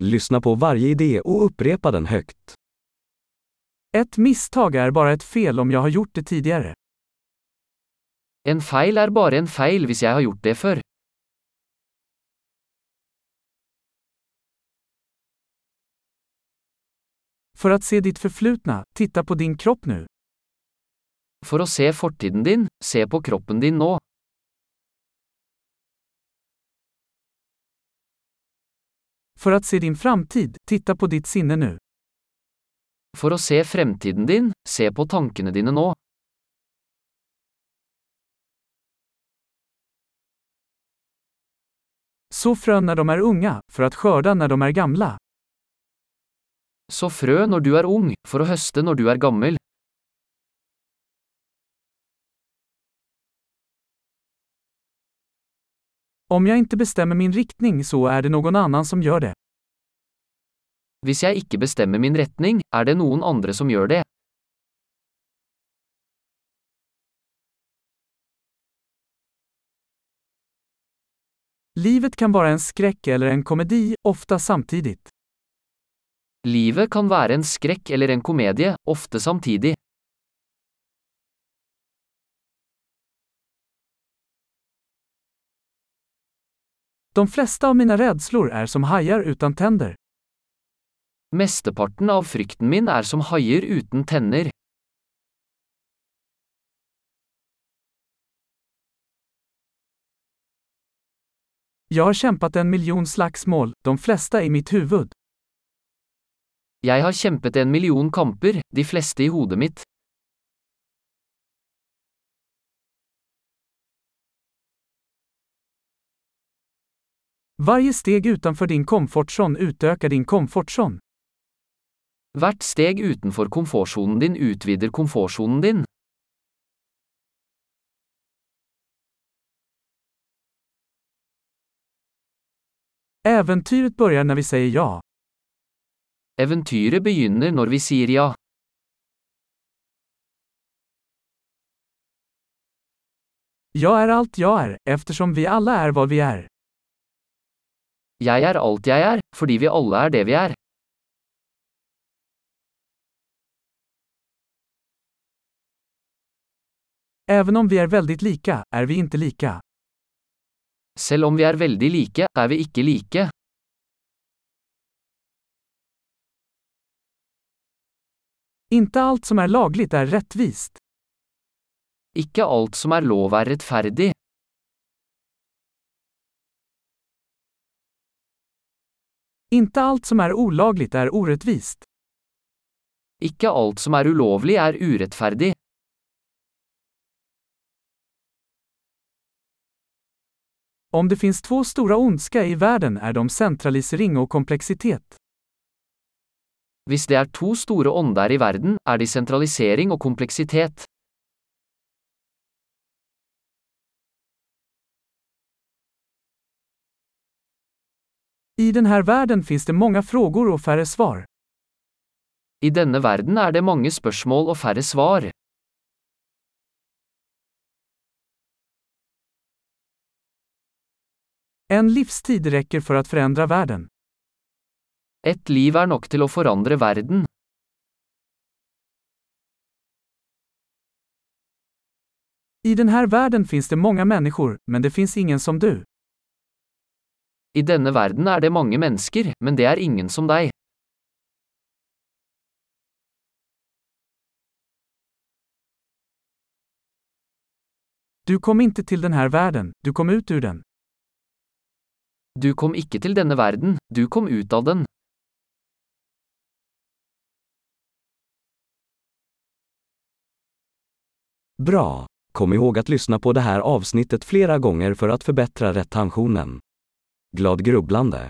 Lyssna på varje idé och upprepa den högt. Ett misstag är bara ett fel om jag har gjort det tidigare. En feil er bare en feil hvis jeg har gjort det før. För att se ditt förflutna, titta på din kropp nu. For å se fortiden din, se på kroppen din nå. För att se din framtid, titta på ditt sinne nu. For å se fremtiden din, se på tankene dine nå. Så frön när de är unga, för att skörda när de är gamla. Så frø når du er ung, for å høste når du er gammel. Om jag inte bestämmer min riktning så är det någon annan som gör det. Hvis jeg ikke bestemmer min retning, er det noen andre som gjør det. Livet kan vara en skräck eller en komedi, ofta samtidigt. Livet kan være en skrekk eller en komedie, ofte samtidig. De flesta av mina rädslor är som hajar utan tänder. Mesteparten av frykten min er som haier uten tenner. Jag har kämpat en miljon slagsmål, de flesta i mitt huvud. Jeg har kjempet en million kamper, de fleste i hodet mitt. Varje steg utanför din komfortzon utökar din komfortzon. Hvert steg utenfor komfortsonen din utvider komfortsonen din. Äventyret börjar när vi säger ja. Eventyret begynner når vi sier ja. Jag är allt jag är, eftersom vi alla är vad vi är. Jeg er alt jeg er, fordi vi alle er det vi er. Även om vi är väldigt lika, är vi inte lika. Selv om vi er veldig like, er vi ikke like. Inte allt som är lagligt är rättvist. Ikke alt som er lov er rettferdig. Inte allt som är olagligt är orättvist. Ikke alt som er ulovlig er urettferdig. Om det finns två stora ondska i världen är de centralisering och komplexitet. Hvis det er to store ånder i verden, er de sentralisering og kompleksitet. I den här världen finns det många frågor och färre svar. I denne verden er det mange spørsmål og færre svar. En livstid räcker för att förändra världen. Et liv er nok til å forandre verden. I den här världen finns det många människor, men det finns ingen som du. I denne verden er det mange mennesker, men det er ingen som deg. Du kom inte till den här världen, du kom ut ur den. Du kom ikke til denne verden, du kom ut av den. Bra! Kom ihåg att lyssna på det här avsnittet flera gånger för att förbättra retentionen. Glad grubblande!